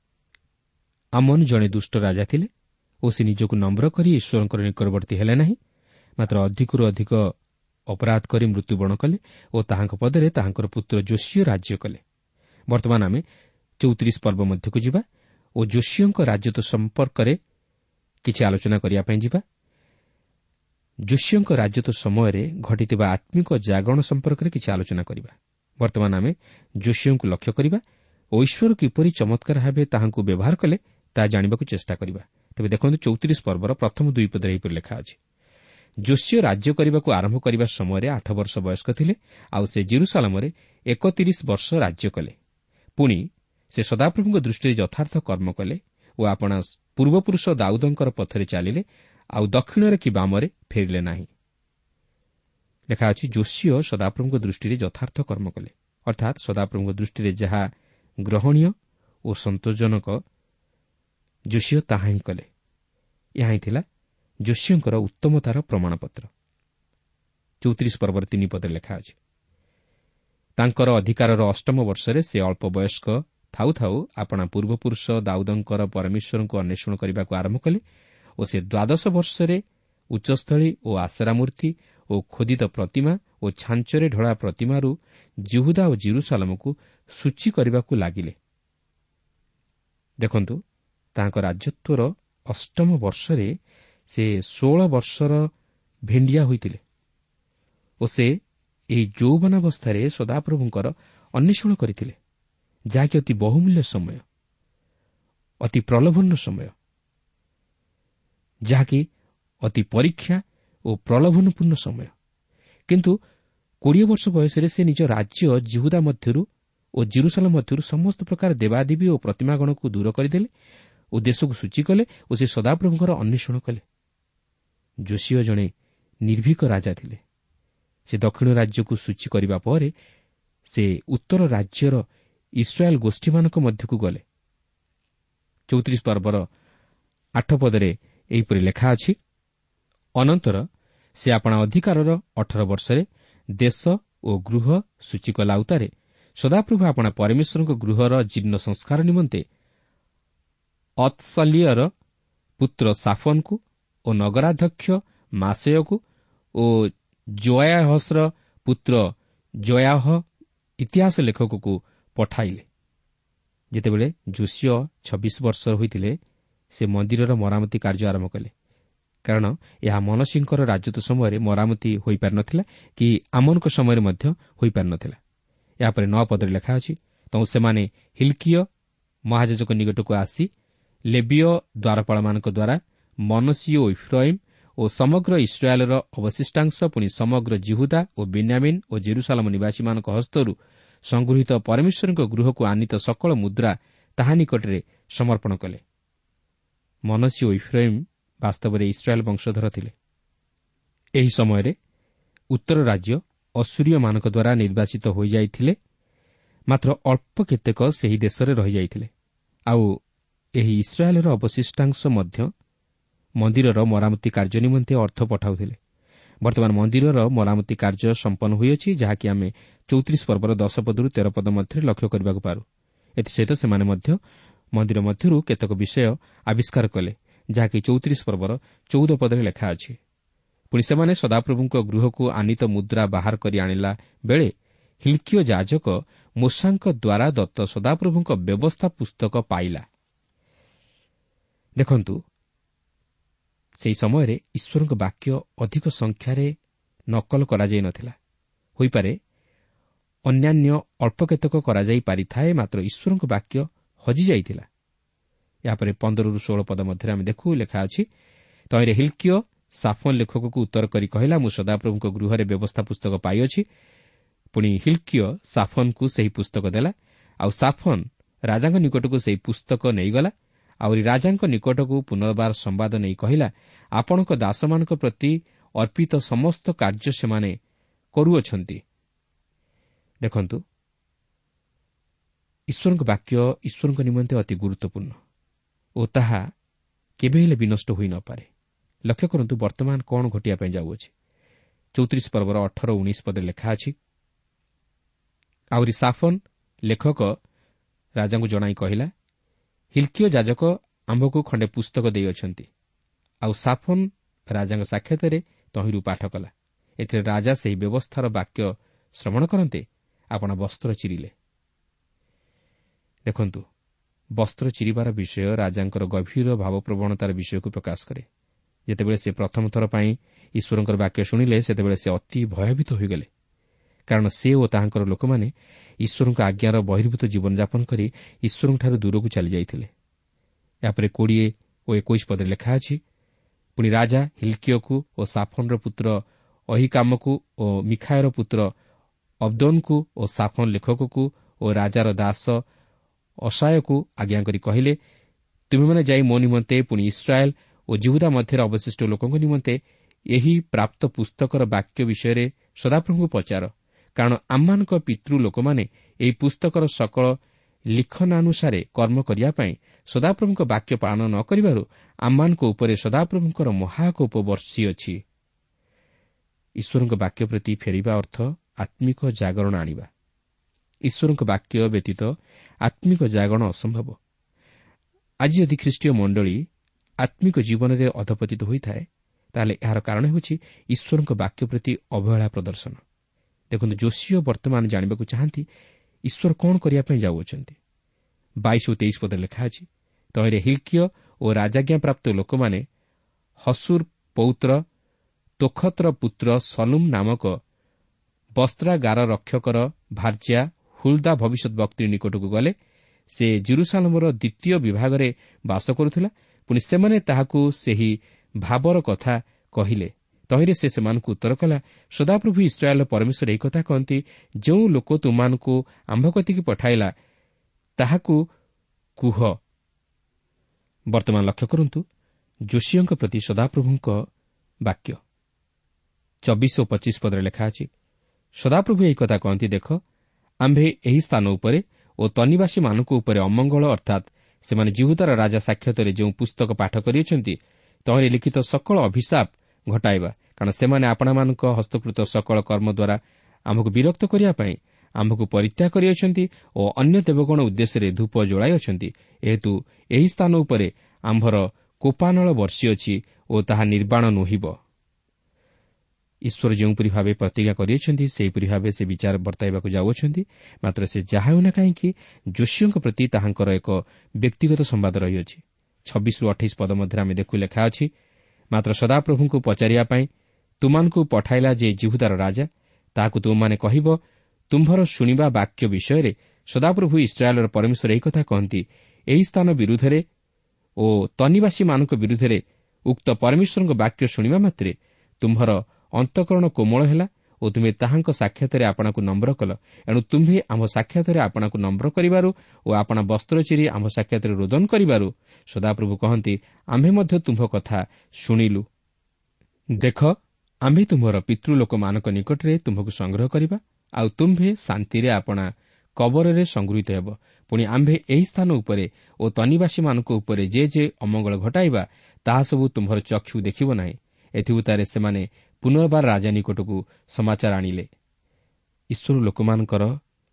ଆମନ ଜଣେ ଦୁଷ୍ଟ ରାଜା ଥିଲେ ଓ ସେ ନିଜକୁ ନମ୍ର କରି ଈଶ୍ୱରଙ୍କର ନିକଟବର୍ତ୍ତୀ ହେଲେ ନାହିଁ ମାତ୍ର ଅଧିକରୁ ଅଧିକ ଅପରାଧ କରି ମୃତ୍ୟୁବରଣ କଲେ ଓ ତାହାଙ୍କ ପଦରେ ତାହାଙ୍କର ପୁତ୍ର ଯୋଶୀୟ ରାଜ୍ୟ କଲେ। ବର୍ତ୍ତମାନ ଆମେ ଚୌତିରିଶ ପର୍ବ ମଧ୍ୟକୁ ଯିବା ଓ ଯୋଶୀଙ୍କ ରାଜତ୍ୱ ସମ୍ପର୍କରେ କିଛି ଆଲୋଚନା କରିବା ପାଇଁ ଯିବା। ଯୋଶୀଙ୍କ ରାଜତ୍ୱ ସମୟରେ ଘଟିଥିବା ଆତ୍ମିକ ଜାଗରଣ ସମ୍ପର୍କରେ କିଛି ଆଲୋଚନା କରିବା। ବର୍ତ୍ତମାନ ଆମେ ଯୋଶୀଙ୍କୁ ଲକ୍ଷ୍ୟ କରିବା ଓ ଈଶ୍ୱର କିପରି ଚମତ୍କାର ଭାବେ ତାହାଙ୍କୁ ବ୍ୟବହାର କଲେ ତାହା ଜାଣିବାକୁ ଚେଷ୍ଟା କରିବା। ତେବେ ଦେଖନ୍ତୁ ଚୌତିରିଶ ପର୍ବର ପ୍ରଥମ ଦୁଇ ପଦରେ ଏହିପରି ଲେଖା ଅଛି। ଯୋଶୀ ରାଜ୍ୟ କରିବାକୁ ଆରମ୍ଭ କରିବା ସମୟରେ ଆଠ ବର୍ଷ ବୟସ୍କ ଥିଲେ ଆଉ ସେ ଜିରୁସାଲାମରେ ଏକତିରିଶ ବର୍ଷ ରାଜ୍ୟ କଲେ। ପୁଣି ସେ ସଦାପ୍ରଭୁଙ୍କ ଦୃଷ୍ଟିରେ ଯଥାର୍ଥ କର୍ମ କଲେ ଓ ଆପଣା ପୂର୍ବପୁରୁଷ ଦାଉଦଙ୍କର ପଥରେ ଚାଲିଲେ ଆଉ ଦକ୍ଷିଣରେ କି ବାମରେ ଫେରିଲେ ନାହିଁ। ଲେଖା ଅଛି ଯୋଶୀୟ ସଦାପ୍ରଭୁଙ୍କ ଦୃଷ୍ଟିରେ ଯଥାର୍ଥ କର୍ମ କଲେ। ଅର୍ଥାତ୍ ସଦାପ୍ରଭୁଙ୍କ ଦୃଷ୍ଟିରେ ଯାହା ଗ୍ରହଣୀୟ ଓ ସନ୍ତୋଷଜନକ ଯୋଶୀୟ ତାହା ହିଁ କଲେ। ଏହା ହିଁ ଥିଲା ଯୋଶୀଙ୍କର ଉତ୍ତମତାର ପ୍ରମାଣପତ୍ର। ଚୌତିରିଶ ପର୍ବର ତିନି ପଦରେ ଲେଖା ଅଛି ତାଙ୍କର ଅଧିକାରର ଅଷ୍ଟମ ବର୍ଷରେ ସେ ଅଳ୍ପ ବୟସ୍କ ଥାଉ ଥାଉ ଆପଣା ପୂର୍ବପୁରୁଷ ଦାଉଦଙ୍କର ପରମେଶ୍ୱରଙ୍କୁ ଅନ୍ୱେଷଣ କରିବାକୁ ଆରମ୍ଭ କଲେ ଓ ସେ ଦ୍ୱାଦଶ ବର୍ଷରେ ଉଚ୍ଚସ୍ଥଳୀ ଓ ଆଶରାମୂର୍ତ୍ତି ଓ ଖୋଦିତ ପ୍ରତିମା ଓ ଛାଞ୍ଚରେ ଢଳା ପ୍ରତିମାରୁ ଜିହୁଦା ଓ ଜିରୁସାଲମକୁ ସୂଚୀ କରିବାକୁ ଲାଗିଲେ। ଦେଖନ୍ତୁ ତାଙ୍କ ରାଜତ୍ୱର ଅଷ୍ଟମ ବର୍ଷରେ ସେ ଷୋହଳ ବର୍ଷର ଭେଣ୍ଡିଆ ହୋଇଥିଲେ ଓ ସେ ଏହି ଯୌବନାବସ୍ଥାରେ ସଦାପ୍ରଭୁଙ୍କର ଅନ୍ୱେଷଣ କରିଥିଲେ ଯାହାକି ଅତି ବହୁମୂଲ୍ୟ ସମୟ ଅତି ପ୍ରଲୋଭନ ସମୟ ଯାହାକି ଅତି ପରୀକ୍ଷା ଓ ପ୍ରଲୋଭନପୂର୍ଣ୍ଣ ସମୟ। କିନ୍ତୁ କୋଡ଼ିଏ ବର୍ଷ ବୟସରେ ସେ ନିଜ ରାଜ୍ୟ ଜିହୁଦା ମଧ୍ୟରୁ ଓ ଜିରୁସାଲ ମଧ୍ୟରୁ ସମସ୍ତ ପ୍ରକାର ଦେବାଦେବୀ ଓ ପ୍ରତିମାଗଣକୁ ଦୂର କରିଦେଲେ ଓ ଦେଶକୁ ସୂଚୀ କଲେ ଓ ସେ ସଦାପ୍ରଭୁଙ୍କର ଅନ୍ୱେଷଣ କଲେ। ଯୋଶୀୟ ଜଣେ ନିର୍ଭୀକ ରାଜା ଥିଲେ। ସେ ଦକ୍ଷିଣ ରାଜ୍ୟକୁ ସୂଚୀ କରିବା ପରେ ସେ ଉତ୍ତର ରାଜ୍ୟର ଇସ୍ରାଏଲ୍ ଗୋଷ୍ଠୀମାନଙ୍କ ମଧ୍ୟକୁ ଗଲେ। ଚୌତିରିଶ ପର୍ବର ଆଠ ପଦରେ ଏହିପରି ଲେଖା ଅଛି ଅନନ୍ତର ସେ ଆପଣା ଅଧିକାରର ଅଠର ବର୍ଷରେ ଦେଶ ଓ ଗୃହ ସୂଚୀ କଲା ଉତ୍ତାରେ ସଦାପ୍ରଭୁ ଆପଣା ପରମେଶ୍ୱରଙ୍କ ଗୃହର ଜୀର୍ଣ୍ଣ ସଂସ୍କାର ନିମନ୍ତେ ଅତ୍ସଲିୟର ପୁତ୍ର ସାଫନ୍କୁ ଓ ନଗରାଧ୍ୟକ୍ଷ ମାସେୟକୁ ଓ ଜୟାହସର ପୁତ୍ର ଜୟାହ ଇତିହାସ ଲେଖକକୁ ପଠାଇଲେ। ଯେତେବେଳେ ଯୋଶୀୟ ଛବିଶ ବର୍ଷର ହୋଇଥିଲେ ସେ ମନ୍ଦିରର ମରାମତି କାର୍ଯ୍ୟ ଆରମ୍ଭ କଲେ। କାରଣ ଏହା ମନସିଂଙ୍କର ରାଜତ୍ୱ ସମୟରେ ମରାମତି ହୋଇପାରିନଥିଲା କି ଆମନଙ୍କ ସମୟରେ ମଧ୍ୟ ହୋଇପାରିନଥିଲା। ଏହାପରେ ନଅ ପଦରେ ଲେଖା ଅଛି ତେଣୁ ସେମାନେ ହିଲ୍କିୟ ମହାଜଜଙ୍କ ନିକଟକୁ ଆସି ଲେବିୟ ଦ୍ୱାରପାଳମାନଙ୍କ ଦ୍ୱାରା ମନସି ଓ ଇଫ୍ରାଇମ୍ ଓ ସମଗ୍ର ଇସ୍ରାଏଲ୍ର ଅବଶିଷ୍ଟାଂଶ ପୁଣି ସମଗ୍ର ଜିହୁଦା ଓ ବେନ୍ୟାମିନ୍ ଓ ଜେରୁସାଲାମ ନିବାସୀମାନଙ୍କ ହସ୍ତରୁ ସଂଗୃହୀତ ପରମେଶ୍ୱରଙ୍କ ଗୃହକୁ ଆନିତ ସକଳ ମୁଦ୍ରା ତାହା ନିକଟରେ ସମର୍ପଣ କଲେ। ମନସୀ ଓ ଇଫ୍ରାଇମ୍ ବାସ୍ତବରେ ଇସ୍ରାଏଲ୍ ବଂଶଧର ଥିଲେ। ଏହି ସମୟରେ ଉତ୍ତର ରାଜ୍ୟ ଅସୁରୀୟମାନଙ୍କ ଦ୍ୱାରା ନିର୍ବାଚିତ ହୋଇଯାଇଥିଲେ। ମାତ୍ର ଅଳ୍ପ କେତେକ ସେହି ଦେଶରେ ରହିଯାଇଥିଲେ। ଆଉ ଏହି ଇସ୍ରାଏଲ୍ର ଅବଶିଷ୍ଟାଂଶ ମଧ୍ୟ ମନ୍ଦିରର ମରାମତି କାର୍ଯ୍ୟ ନିମନ୍ତେ ଅର୍ଥ ପଠାଉଥିଲେ। ବର୍ତ୍ତମାନ ମନ୍ଦିରର ମରାମତି କାର୍ଯ୍ୟ ସମ୍ପନ୍ନ ହୋଇଅଛି ଯାହାକି ଆମେ ଚୌତିରିଶ ପର୍ବର ଦଶ ପଦରୁ ତେର ପଦ ମଧ୍ୟରେ ଲକ୍ଷ୍ୟ କରିବାକୁ ପାରୁ। ଏଥିସହିତ ସେମାନେ ମଧ୍ୟ ମନ୍ଦିର ମଧ୍ୟରୁ କେତେକ ବିଷୟ ଆବିଷ୍କାର କଲେ ଯାହାକି ଚୌତିରିଶ ପର୍ବର ଚଉଦ ପଦରେ ଲେଖା ଅଛି। ପୁଣି ସେମାନେ ସଦାପ୍ରଭୁଙ୍କ ଗୃହକୁ ଆନିତ ମୁଦ୍ରା ବାହାର କରି ଆଣିଲା ବେଳେ ହିଲ୍କିଓ ଯାଜକ ମୂଷାଙ୍କ ଦ୍ୱାରା ଦତ୍ତ ସଦାପ୍ରଭୁଙ୍କ ବ୍ୟବସ୍ଥା ପୁସ୍ତକ ପାଇଲା। ଦେଖନ୍ତୁ ସେହି ସମୟରେ ଈଶ୍ୱରଙ୍କ ବାକ୍ୟ ଅଧିକ ସଂଖ୍ୟାରେ ନକଲ କରାଯାଇ ନଥିଲା। ହୋଇପାରେ ଅନ୍ୟାନ୍ୟ ଅଳ୍ପ କେତେକ କରାଯାଇ ପାରିଥାଏ ମାତ୍ର ଈଶ୍ୱରଙ୍କ ବାକ୍ୟ ହଜିଯାଇଥିଲା ଏହାପରେ ପନ୍ଦରରୁ ଷୋହଳ ପଦ ମଧ୍ୟରେ ଆମେ ଦେଖୁ ଲେଖା ଅଛି ତହିଁରେ ହିଲ୍କିଓ ସାଫନ୍ ଲେଖକକୁ ଉତ୍ତର କରି କହିଲା ମୁଁ ସଦାପ୍ରଭୁଙ୍କ ଗୃହରେ ବ୍ୟବସ୍ଥା ପୁସ୍ତକ ପାଇଅଛି। ପୁଣି ହିଲ୍କିଓ ସାଫନ୍କୁ ସେହି ପୁସ୍ତକ ଦେଲା ଆଉ ସାଫନ୍ ରାଜାଙ୍କ ନିକଟକୁ ସେହି ପୁସ୍ତକ ନେଇଗଲା। ଆହୁରି ରାଜାଙ୍କ ନିକଟକୁ ପୁନର୍ବାର ସମ୍ବାଦ ନେଇ କହିଲା ଆପଣଙ୍କ ଦାସମାନଙ୍କ ପ୍ରତି ଅର୍ପିତ ସମସ୍ତ କାର୍ଯ୍ୟ ସେମାନେ କରୁଅଛନ୍ତି। ଦେଖନ୍ତୁ ଈଶ୍ୱରଙ୍କ ବାକ୍ୟ ଈଶ୍ୱରଙ୍କ ନିମନ୍ତେ ଅତି ଗୁରୁତ୍ୱପୂର୍ଣ୍ଣ ଓ ତାହା କେବେ ହେଲେ ବିନଷ୍ଟ ହୋଇନପାରେ ଲକ୍ଷ୍ୟ କରନ୍ତୁ ବର୍ତ୍ତମାନ କ'ଣ ଘଟିବା ପାଇଁ ଯାଉଅଛି। ଚୌତିରିଶ ପର୍ବର ଅଠର ଉଣେଇଶ ପଦରେ ଲେଖା ଅଛି ଆହୁରି ସାଫନ୍ ଲେଖକ ରାଜାଙ୍କୁ ଜଣାଇ କହିଲା ହିଲ୍କିଓ ଯାଜକ ଆମ୍ଭକୁ ଖଣ୍ଡେ ପୁସ୍ତକ ଦେଇଅଛନ୍ତି ଆଉ ସାଫନ୍ ରାଜାଙ୍କ ସାକ୍ଷାତରେ ତହିଁରୁ ପାଠ କଲା ଏଥିରେ ରାଜା ସେହି ବ୍ୟବସ୍ଥାର ବାକ୍ୟ ଶ୍ରବଣ କରନ୍ତେ ଆପଣ ବସ୍ତ୍ର ଚିରିଲେ ଦେଖନ୍ତୁ ବସ୍ତ୍ର ଚିରିବାର ବିଷୟ ରାଜାଙ୍କର ଗଭୀର ଭାବପ୍ରବଣତାର ବିଷୟକୁ ପ୍ରକାଶ କରେ ଯେତେବେଳେ ସେ ପ୍ରଥମ ଥର ପାଇଁ ଈଶ୍ୱରଙ୍କର ବାକ୍ୟ ଶୁଣିଲେ ସେତେବେଳେ ସେ ଅତି ଭୟଭୀତ ହୋଇଗଲେ କାରଣ ସେ ଓ ତାହାଙ୍କର ଲୋକମାନେ ଈଶ୍ୱରଙ୍କ ଆଜ୍ଞାର ବହିର୍ଭୂତ ଜୀବନଯାପନ କରି ଈଶ୍ୱରଙ୍କଠାରୁ ଦୂରକୁ ଚାଲିଯାଇଥିଲେ। ଏହାପରେ କୋଡ଼ିଏ ଓ ଏକୋଇଶ ପଦରେ ଲେଖା ଅଛି ପୁଣି ରାଜା ହିଲ୍କିଓକୁ ଓ ସାଫନ୍ର ପୁତ୍ର ଅହିକାମକୁ ଓ ମିଖାୟର ପୁତ୍ର ଅବ୍ଦୋନ୍କୁ ଓ ସାଫନ୍ ଲେଖକକୁ ଓ ରାଜାର ଦାସ ଅସାୟକୁ ଆଜ୍ଞା କରି କହିଲେ ତୁମେମାନେ ଯାଇ ମୋ ନିମନ୍ତେ ପୁଣି ଇସ୍ରାଏଲ୍ ଓ ଜିହୁଦା ମଧ୍ୟରେ ଅବଶିଷ୍ଟ ଲୋକଙ୍କ ନିମନ୍ତେ ଏହି ପ୍ରାପ୍ତ ପୁସ୍ତକର ବାକ୍ୟ ବିଷୟରେ ସଦାପ୍ରଭୁଙ୍କୁ ପଚାର। କାରଣ ଆମମାନଙ୍କ ପିତୃ ଲୋକମାନେ ଏହି ପୁସ୍ତକର ସକଳ ଲିଖନାନୁସାରେ କର୍ମ କରିବା ପାଇଁ ସଦାପ୍ରଭୁଙ୍କ ବାକ୍ୟ ପାଳନ ନ କରିବାରୁ ଆମମାନଙ୍କ ଉପରେ ସଦାପ୍ରଭୁଙ୍କର ମହାକୋପ ବର୍ଷିଅଛି ଈଶ୍ୱରଙ୍କ ବାକ୍ୟ ପ୍ରତି ଫେରିବା ଅର୍ଥ ଆତ୍ମିକ ଜାଗରଣ ଆଣିବା। ଈଶ୍ୱରଙ୍କ ବାକ୍ୟ ବ୍ୟତୀତ ଆତ୍ମିକ ଜାଗରଣ ଅସମ୍ଭବ। ଆଜି ଯଦି ଖ୍ରୀଷ୍ଟୀୟ ମଣ୍ଡଳୀ ଆତ୍ମିକ ଜୀବନରେ ଅଧପତିତ ହୋଇଥାଏ ତାହେଲେ ଏହାର କାରଣ ହେଉଛି ଈଶ୍ୱରଙ୍କ ବାକ୍ୟ ପ୍ରତି ଅବହେଳା ପ୍ରଦର୍ଶନ। ଦେଖନ୍ତୁ ଯୋଶୀୟ ବର୍ତ୍ତମାନ ଜାଣିବାକୁ ଚାହାନ୍ତି ଈଶ୍ୱର କ'ଣ କରିବା ପାଇଁ ଯାଉଅଛନ୍ତି? ବାଇଶ ଓ ତେଇଶ ପଦରେ ଲେଖା ଅଛି ତହିଁରେ ହିଲ୍କିୟ ଓ ରାଜାଜ୍ଞାପ୍ରାପ୍ତ ଲୋକମାନେ ହସୁର ପୌତ୍ର ତୋଖତ୍ର ପୁତ୍ର ସଲୁମ୍ ନାମକ ବସ୍ତ୍ରାଗାର ରକ୍ଷକର ଭାର୍ଯ୍ୟା ହୁଲ୍ଦା ଭବିଷ୍ୟତ ବକ୍ତି ନିକଟକୁ ଗଲେ ସେ ଜିରୁସାଲମର ଦ୍ୱିତୀୟ ବିଭାଗରେ ବାସ କରୁଥିଲା ପୁଣି ସେମାନେ ତାହାକୁ ସେହି ଭାବର କଥା କହିଲେ। ତହିଁରେ ସେ ସେମାନଙ୍କୁ ଉତ୍ତର କଲା ସଦାପ୍ରଭୁ ଇସ୍ରାଏଲ୍ର ପରମେଶ୍ୱର ଏହି କଥା କହନ୍ତି ଯେଉଁ ଲୋକ ତୁମମାନଙ୍କୁ ଆମ୍ଭ କତିକି ପଠାଇଲା ତାହାକୁ କୁହ। ବର୍ତ୍ତମାନ ଲକ୍ଷ୍ୟ କରନ୍ତୁ ଯୋଶୀଙ୍କ ପ୍ରତି ସଦାପ୍ରଭୁଙ୍କ ବାକ୍ୟ। ଚବିଶ ଓ ପଚିଶ ପଦରେ ଲେଖା ଅଛି ସଦାପ୍ରଭୁ ଏହି କଥା କହନ୍ତି ଦେଖ ଆମ୍ଭେ ଏହି ସ୍ଥାନ ଉପରେ ଓ ତନିବାସୀମାନଙ୍କ ଉପରେ ଅମଙ୍ଗଳ ଅର୍ଥାତ୍ ସେମାନେ ଜିହୁଦାର ରାଜା ସାକ୍ଷତରେ ଯେଉଁ ପୁସ୍ତକ ପାଠ କରିଅଛନ୍ତି ତହିଁରେ ଲିଖିତ ସକଳ ଅଭିଶାପ ଘଟାଇବା। କାରଣ ସେମାନେ ଆପଣମାନଙ୍କ ହସ୍ତକୃତ ସକଳ କର୍ମ ଦ୍ୱାରା ଆମକୁ ବିରକ୍ତ କରିବା ପାଇଁ ଆମ୍ଭକୁ ପରିତ୍ୟାଗ କରିଅଛନ୍ତି ଓ ଅନ୍ୟ ଦେବଗଣ ଉଦ୍ଦେଶ୍ୟରେ ଧୂପ ଯୋଡ଼ାଇଅଛନ୍ତି ଏହେତୁ ଏହି ସ୍ଥାନ ଉପରେ ଆମ୍ଭର କୋପାନଳ ବର୍ଷିଅଛି ଓ ତାହା ନିର୍ବାଣ ନୁହିବ। ଈଶ୍ୱର ଯେଉଁପରି ଭାବେ ପ୍ରତିଜ୍ଞା କରିଅଛନ୍ତି ସେହିପରି ଭାବେ ସେ ବିଚାର ବର୍ତ୍ତାଇବାକୁ ଯାଉଅଛନ୍ତି ମାତ୍ର ସେ ଯାହା ହେଉନା କାହିଁକି ଯୋଶୀଙ୍କ ପ୍ରତି ତାହାଙ୍କର ଏକ ବ୍ୟକ୍ତିଗତ ସମ୍ବାଦ ରହିଅଛି। ଛବିଶରୁ ଅଠେଇଶ ପଦ ମଧ୍ୟରେ ଆମେ ଦେଖୁ ଲେଖା ଅଛି ମାତ୍ର ସଦାପ୍ରଭୁଙ୍କୁ ପଚାରିବା ପାଇଁ ତୁମାନଙ୍କୁ ପଠାଇଲା ଯେ ଜିହୁଦାର ରାଜା ତାହାକୁ ତୁମମାନେ କହିବ ତୁମ୍ଭର ଶୁଣିବା ବାକ୍ୟ ବିଷୟରେ ସଦାପ୍ରଭୁ ଇସ୍ରାଏଲ୍ର ପରମେଶ୍ୱର ଏହି କଥା କହନ୍ତି ଏହି ସ୍ଥାନ ବିରୁଦ୍ଧରେ ଓ ତନିବାସୀମାନଙ୍କ ବିରୁଦ୍ଧରେ ଉକ୍ତ ପରମେଶ୍ୱରଙ୍କ ବାକ୍ୟ ଶୁଣିବା ମାତ୍ରେ ତୁମ୍ଭର ଅନ୍ତଃକରଣ କୋମଳ ହେଲା ଓ ତୁମେ ତାହାଙ୍କ ସାକ୍ଷାତରେ ଆପଣାକୁ ନମ୍ର କଲ ଏଣୁ ତୁମ୍ଭେ ଆମ ସାକ୍ଷାତରେ ଆପଣାକୁ ନମ୍ର କରିବାରୁ ଓ ଆପଣା ବସ୍ତ୍ର ଚିରି ଆମ ସାକ୍ଷାତରେ ରୋଦନ କରିବାରୁ ସଦାପ୍ରଭୁ କହନ୍ତି ଆମ୍ଭେ ମଧ୍ୟ ତୁମ୍ଭ କଥା ଶୁଣିଲୁ। ଦେଖ ଆମ୍ଭେ ତୁମ୍ଭର ପିତୃଲୋକମାନଙ୍କ ନିକଟରେ ତୁମ୍ଭକୁ ସଂଗ୍ରହ କରିବା ଆଉ ତୁମ୍ଭେ ଶାନ୍ତିରେ ଆପଣା କବରରେ ସଂଗୃହୀତ ହେବ। ପୁଣି ଆମ୍ଭେ ଏହି ସ୍ଥାନ ଉପରେ ଓ ତନିବାସୀମାନଙ୍କ ଉପରେ ଯେ ଯେ ଅମଙ୍ଗଳ ଘଟାଇବା ତାହା ସବୁ ତୁମ୍ଭର ଚକ୍ଷୁ ଦେଖିବ ନାହିଁ। ଏଥିଭୂତାରେ ସେମାନେ ପୁନର୍ବାର ରାଜା ନିକଟକୁ ସମାଚାର ଆଣିଲେ। ଈଶ୍ୱର ଲୋକମାନଙ୍କର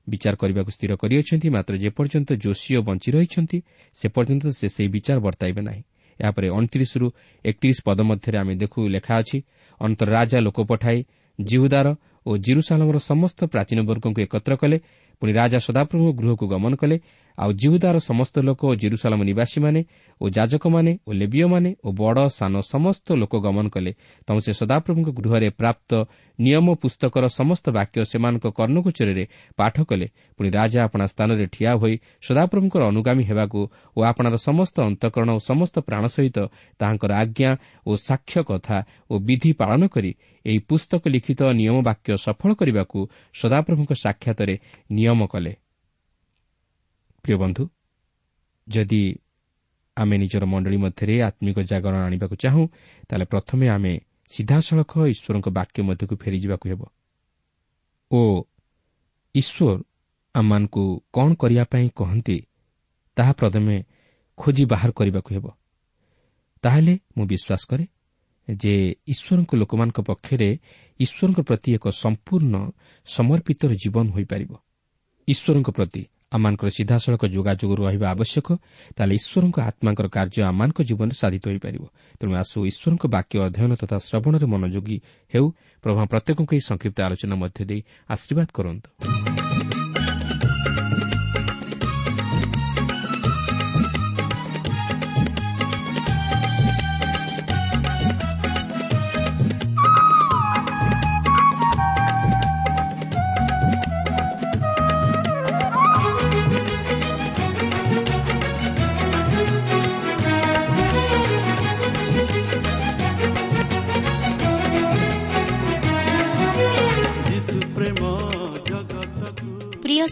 ବିଚାର କରିବାକୁ ସ୍ଥିର କରିଅଛନ୍ତି ମାତ୍ର ଯେପର୍ଯ୍ୟନ୍ତ ଯୋଶୀୟ ବଞ୍ଚି ରହିଛନ୍ତି ସେ ପର୍ଯ୍ୟନ୍ତ ସେ ସେହି ବିଚାର ବର୍ତ୍ତାଇବେ ନାହିଁ। ଏହାପରେ ଅଣତିରିଶରୁ ଏକତିରିଶ ପଦ ମଧ୍ୟରେ ଆମେ ଦେଖୁ ଲେଖା ଅଛି ଅନ୍ତର ରାଜା ଲୋକ ପଠାଇ ଜିହୁଦାର ଓ ଜିରୁସାଲମର ସମସ୍ତ ପ୍ରାଚୀନ ବର୍ଗଙ୍କୁ ଏକତ୍ର କଲେ ପୁଣି ରାଜା ସଦାପ୍ରଭୁଙ୍କ ଗୃହକୁ ଗମନ କଲେ ଆଉ ଜିହୁଦାର ସମସ୍ତ ଲୋକ ଓ ଜିରୁସାଲମ ନିବାସୀମାନେ ଓ ଯାଜକମାନେ ଓ ଲେବିୟମାନେ ଓ ବଡ଼ ସାନ ସମସ୍ତ ଲୋକ ଗମନ କଲେ। ତେଣୁ ସେ ସଦାପ୍ରଭୁଙ୍କ ଗୃହରେ ପ୍ରାପ୍ତ ନିୟମ ପୁସ୍ତକର ସମସ୍ତ ବାକ୍ୟ ସେମାନଙ୍କ କର୍ଣ୍ଣଗୋଚରରେ ପାଠ କଲେ। ପୁଣି ରାଜା ଆପଣା ସ୍ଥାନରେ ଠିଆ ହୋଇ ସଦାପ୍ରଭୁଙ୍କର ଅନୁଗାମୀ ହେବାକୁ ଓ ଆପଣାର ସମସ୍ତ ଅନ୍ତଃକରଣ ଓ ସମସ୍ତ ପ୍ରାଣ ସହିତ ତାହାଙ୍କର ଆଜ୍ଞା ଓ ସାକ୍ଷ୍ୟ କଥା ଓ ବିଧି ପାଳନ କରି ଏହି ପୁସ୍ତକ ଲିଖିତ ନିୟମ ବାକ୍ୟ ସଫଳ କରିବାକୁ ସଦାପ୍ରଭୁଙ୍କ ସାକ୍ଷାତରେ ନିୟମ କଲେ ପ୍ରିୟ ବନ୍ଧୁ ଯଦି ଆମେ ନିଜର ମଣ୍ଡଳୀ ମଧ୍ୟରେ ଆତ୍ମିକ ଜାଗରଣ ଆଣିବାକୁ ଚାହୁଁ ତାହେଲେ ପ୍ରଥମେ ଆମେ ସିଧାସଳଖ ଈଶ୍ୱରଙ୍କ ବାକ୍ୟ ମଧ୍ୟକୁ ଫେରିଯିବାକୁ ହେବ। ଓ ଈଶ୍ୱର ଆମମାନଙ୍କୁ କ'ଣ କରିବା ପାଇଁ କହନ୍ତି ତାହା ପ୍ରଥମେ ଖୋଜି ବାହାର କରିବାକୁ ହେବ। ତାହେଲେ ମୁଁ ବିଶ୍ୱାସ କରେ ଯେ ଈଶ୍ୱରଙ୍କ ଲୋକମାନଙ୍କ ପକ୍ଷରେ ଈଶ୍ୱରଙ୍କ ପ୍ରତି ଏକ ସମ୍ପୂର୍ଣ୍ଣ ସମର୍ପିତର ଜୀବନ ହୋଇପାରିବ। ଈଶ୍ୱରଙ୍କ ପ୍ରତି ଆମମାନଙ୍କର ସିଧାସଳଖ ଯୋଗାଯୋଗ ରହିବା ଆବଶ୍ୟକ ତାହେଲେ ଈଶ୍ୱରଙ୍କ ଆତ୍ମାଙ୍କର କାର୍ଯ୍ୟ ଆମମାନଙ୍କ ଜୀବନରେ ସାଧିତ ହୋଇପାରିବ। ତେଣୁ ଆସୁ ଈଶ୍ୱରଙ୍କ ବାକ୍ୟ ଅଧ୍ୟୟନ ତଥା ଶ୍ରବଣରେ ମନୋଯୋଗୀ ହେଉ। ପ୍ରଭା ପ୍ରତ୍ୟେକଙ୍କୁ ଏହି ସଂକ୍ଷିପ୍ତ ଆଲୋଚନା ମଧ୍ୟ ଦେଇ ଆଶୀର୍ବାଦ କରନ୍ତୁ।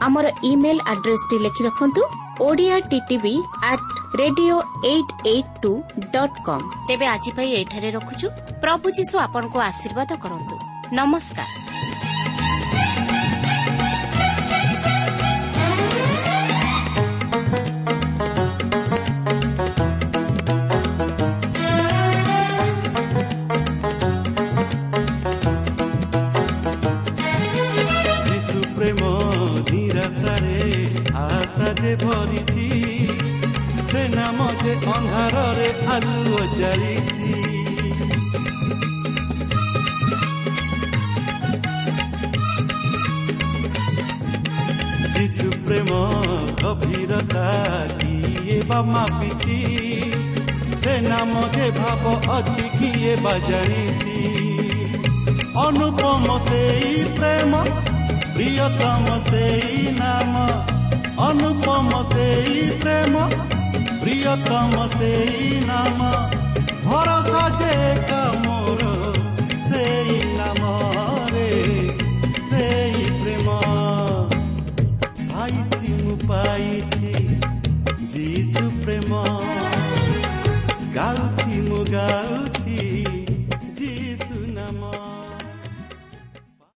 আমার ইমেল আড্রেস টি লিখে রাখুন Odia TV at radio eight eight two dot com তেবে আজ পাই এঠারে রখুছু প্রভু যীশু আপনার আশীর্বাদ করতু নমস্কার ନିରାଶାରେ ଆଶା ଯେ ଭରିଛି ସେ ନାମ ଯେ ଅନ୍ଧାରରେ ଆଲୁଅ ଜାଳିଛି ଯୀଶୁ ପ୍ରେମ ଗଭୀରତା କିଏ ବା ମାପିଛି ସେ ନାମ ଯେ ଭାବ ଅଛି କିଏ ବା ଜାଣିଛି ଅନୁପମ ସେଇ ପ୍ରେମ ପ୍ରିୟତମ ସେଇ ନାମ ଅନୁପମ ସେଇ ପ୍ରେମ ପ୍ରିୟତମ ସେଇ ନାମ। ଭରସା ଯେ ମୋର